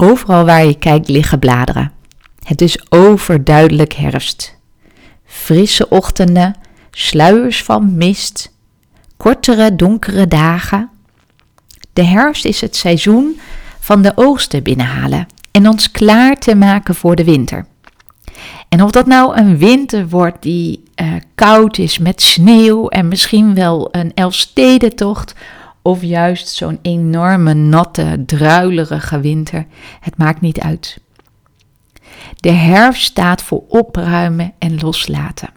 Overal waar je kijkt liggen bladeren. Het is overduidelijk herfst. Frisse ochtenden, sluiers van mist, kortere donkere dagen. De herfst is het seizoen van de oogsten binnenhalen en ons klaar te maken voor de winter. En of dat nou een winter wordt die uh, koud is met sneeuw en misschien wel een Elfstedentocht of juist zo'n enorme, natte, druilerige winter. Het maakt niet uit. De herfst staat voor opruimen en loslaten.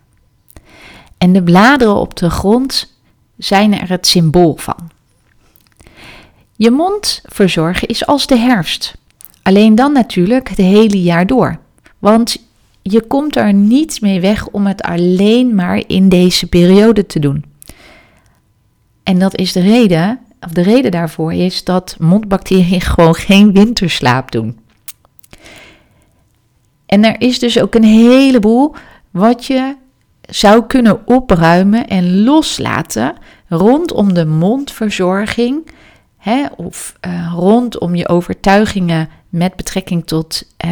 En de bladeren op de grond zijn er het symbool van. Je mond verzorgen is als de herfst. Alleen dan natuurlijk het hele jaar door. Want je komt er niet mee weg om het alleen maar in deze periode te doen. En dat is de reden, of de reden daarvoor is dat mondbacteriën gewoon geen winterslaap doen. En er is dus ook een heleboel wat je zou kunnen opruimen en loslaten rondom de mondverzorging. Hè, of uh, rondom je overtuigingen met betrekking tot uh,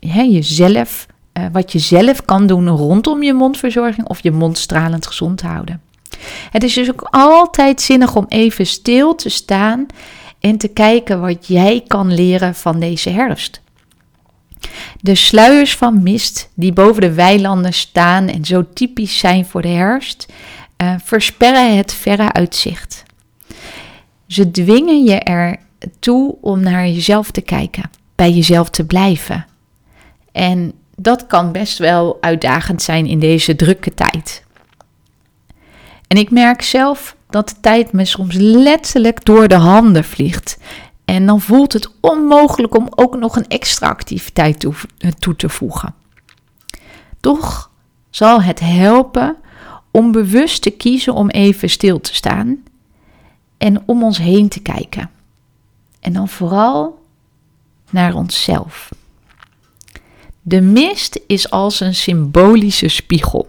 hè, jezelf. Uh, wat je zelf kan doen rondom je mondverzorging of je mond stralend gezond houden. Het is dus ook altijd zinnig om even stil te staan en te kijken wat jij kan leren van deze herfst. De sluiers van mist die boven de weilanden staan en zo typisch zijn voor de herfst, uh, versperren het verre uitzicht. Ze dwingen je er toe om naar jezelf te kijken, bij jezelf te blijven. En dat kan best wel uitdagend zijn in deze drukke tijd. En ik merk zelf dat de tijd me soms letterlijk door de handen vliegt. En dan voelt het onmogelijk om ook nog een extra activiteit toe, eh, toe te voegen. Toch zal het helpen om bewust te kiezen om even stil te staan en om ons heen te kijken. En dan vooral naar onszelf. De mist is als een symbolische spiegel.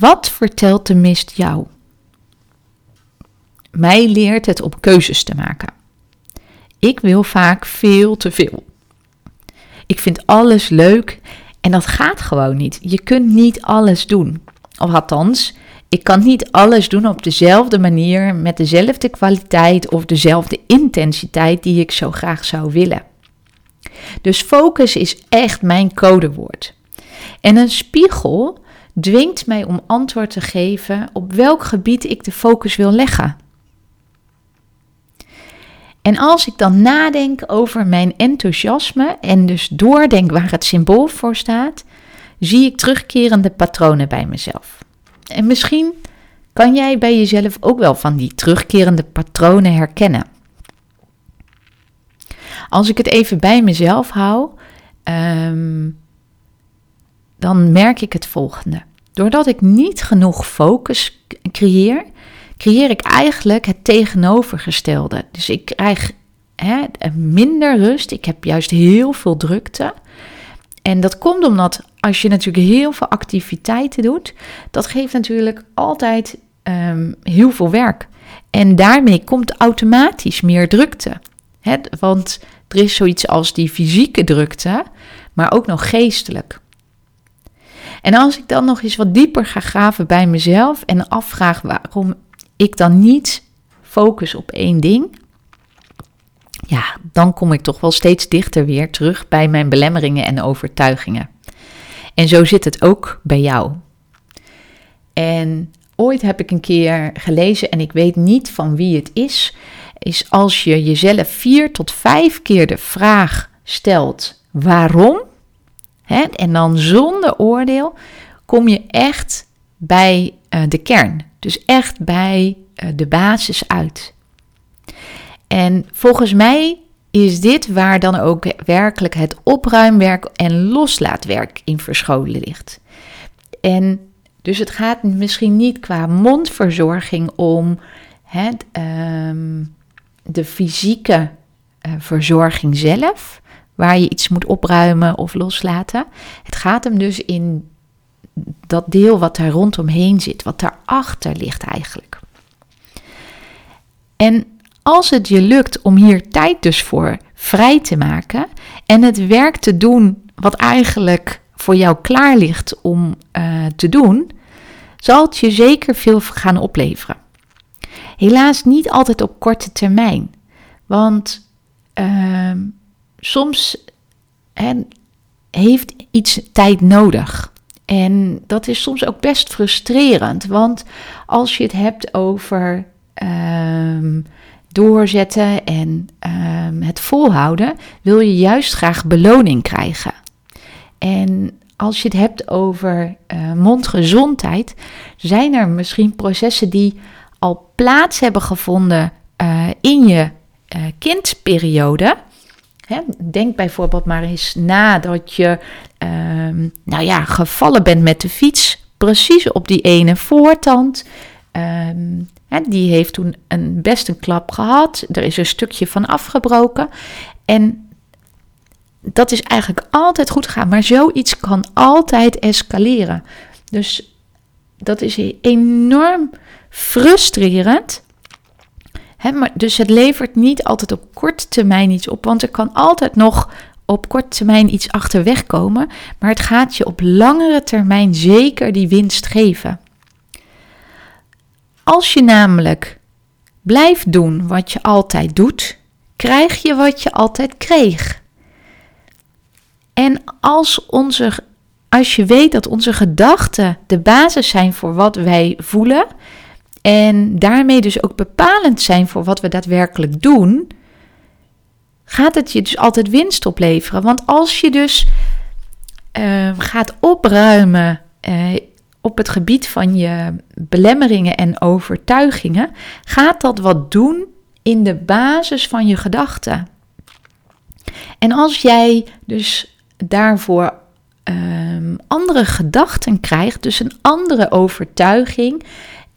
Wat vertelt de mist jou? Mij leert het op keuzes te maken. Ik wil vaak veel te veel. Ik vind alles leuk en dat gaat gewoon niet. Je kunt niet alles doen. Of althans, ik kan niet alles doen op dezelfde manier, met dezelfde kwaliteit of dezelfde intensiteit die ik zo graag zou willen. Dus focus is echt mijn codewoord. En een spiegel dwingt mij om antwoord te geven op welk gebied ik de focus wil leggen. En als ik dan nadenk over mijn enthousiasme en dus doordenk waar het symbool voor staat, zie ik terugkerende patronen bij mezelf. En misschien kan jij bij jezelf ook wel van die terugkerende patronen herkennen. Als ik het even bij mezelf hou, um, dan merk ik het volgende. Doordat ik niet genoeg focus creëer, creëer ik eigenlijk het tegenovergestelde. Dus ik krijg hè, minder rust. Ik heb juist heel veel drukte. En dat komt omdat als je natuurlijk heel veel activiteiten doet, dat geeft natuurlijk altijd um, heel veel werk. En daarmee komt automatisch meer drukte. Want er is zoiets als die fysieke drukte, maar ook nog geestelijk. En als ik dan nog eens wat dieper ga graven bij mezelf en afvraag waarom ik dan niet focus op één ding, ja, dan kom ik toch wel steeds dichter weer terug bij mijn belemmeringen en overtuigingen. En zo zit het ook bij jou. En ooit heb ik een keer gelezen, en ik weet niet van wie het is, is als je jezelf vier tot vijf keer de vraag stelt waarom, hè, en dan zonder oordeel, kom je echt bij uh, de kern. Dus echt bij uh, de basis uit. En volgens mij is dit waar dan ook werkelijk het opruimwerk en loslaatwerk in verscholen ligt. En dus het gaat misschien niet qua mondverzorging om um, de fysieke uh, verzorging zelf, waar je iets moet opruimen of loslaten. Het gaat hem dus in dat deel wat daar rondomheen zit, wat daarachter ligt eigenlijk. En als het je lukt om hier tijd dus voor vrij te maken en het werk te doen wat eigenlijk voor jou klaar ligt om uh, te doen, zal het je zeker veel gaan opleveren. Helaas niet altijd op korte termijn, want uh, soms hè, heeft iets tijd nodig. En dat is soms ook best frustrerend, want als je het hebt over uh, doorzetten en um, het volhouden, wil je juist graag beloning krijgen. En als je het hebt over uh, mondgezondheid, zijn er misschien processen die al plaats hebben gevonden uh, in je uh, kindperiode. Hè, denk bijvoorbeeld maar eens na dat je ehm, nou ja, gevallen bent met de fiets, precies op die ene voortand. Um, hè, die heeft toen een, best een klap gehad. Er is een stukje van afgebroken. En dat is eigenlijk altijd goed gegaan. Maar zoiets kan altijd escaleren. Dus dat is enorm frustrerend. Maar, dus het levert niet altijd op korte termijn iets op, want er kan altijd nog op korte termijn iets achterweg komen, maar het gaat je op langere termijn zeker die winst geven. Als je namelijk blijft doen wat je altijd doet, krijg je wat je altijd kreeg. En als, onze, als je weet dat onze gedachten de basis zijn voor wat wij voelen en daarmee dus ook bepalend zijn voor wat we daadwerkelijk doen, gaat het je dus altijd winst opleveren. Want als je dus uh, gaat opruimen uh, op het gebied van je belemmeringen en overtuigingen, gaat dat wat doen in de basis van je gedachten. En als jij dus daarvoor um, andere gedachten krijgt, dus een andere overtuiging,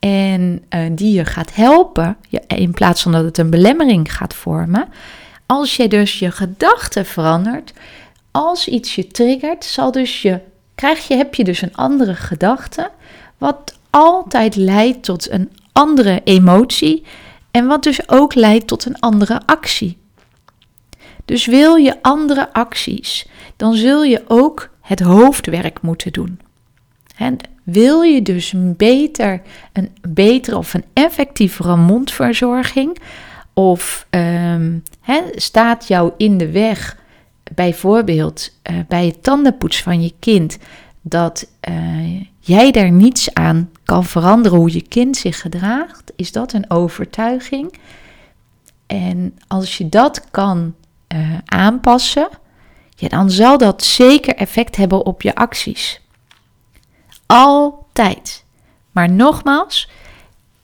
en uh, die je gaat helpen, in plaats van dat het een belemmering gaat vormen. Als je dus je gedachten verandert, als iets je triggert, zal dus je, krijg je, heb je dus een andere gedachte, wat altijd leidt tot een andere emotie en wat dus ook leidt tot een andere actie. Dus wil je andere acties, dan zul je ook het hoofdwerk moeten doen. En wil je dus beter, een betere of een effectievere mondverzorging? Of um, staat jou in de weg, bijvoorbeeld uh, bij het tandenpoets van je kind, dat uh, jij daar niets aan kan veranderen hoe je kind zich gedraagt? Is dat een overtuiging? En als je dat kan uh, aanpassen, dan zal dat zeker effect hebben op je acties. Altijd. Maar nogmaals,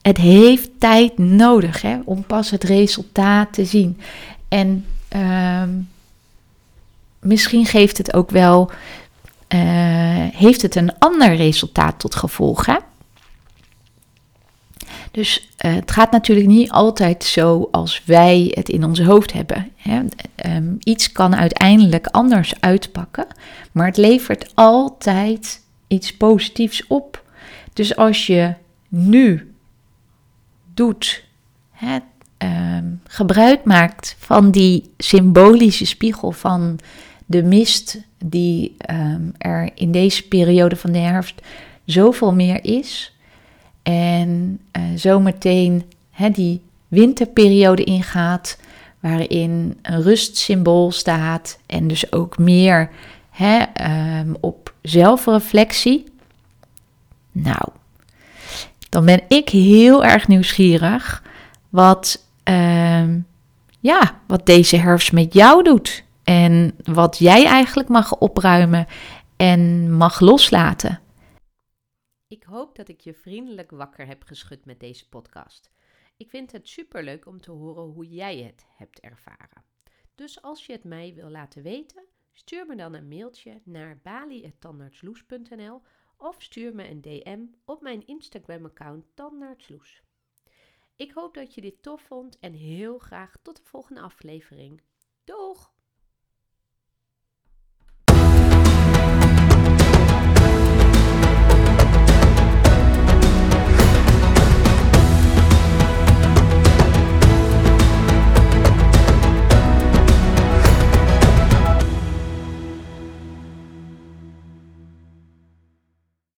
het heeft tijd nodig hè, om pas het resultaat te zien. En uh, misschien geeft het ook wel, uh, heeft het een ander resultaat tot gevolg. Hè? Dus uh, het gaat natuurlijk niet altijd zo als wij het in ons hoofd hebben. Hè. Um, iets kan uiteindelijk anders uitpakken, maar het levert altijd iets positiefs op. Dus als je nu doet, hè, um, gebruik maakt van die symbolische spiegel van de mist die um, er in deze periode van de herfst zoveel meer is. En uh, zometeen hè, die winterperiode ingaat, waarin een rustsymbool staat en dus ook meer hè, um, op zelfreflectie. Nou, dan ben ik heel erg nieuwsgierig wat, uh, ja, wat deze herfst met jou doet. En wat jij eigenlijk mag opruimen en mag loslaten. hoop dat ik je vriendelijk wakker heb geschud met deze podcast. Ik vind het superleuk om te horen hoe jij het hebt ervaren. Dus als je het mij wil laten weten, stuur me dan een mailtje naar bali.tandartsloes.nl of stuur me een DM op mijn Instagram-account Tandartsloes. Ik hoop dat je dit tof vond en heel graag tot de volgende aflevering. Doeg!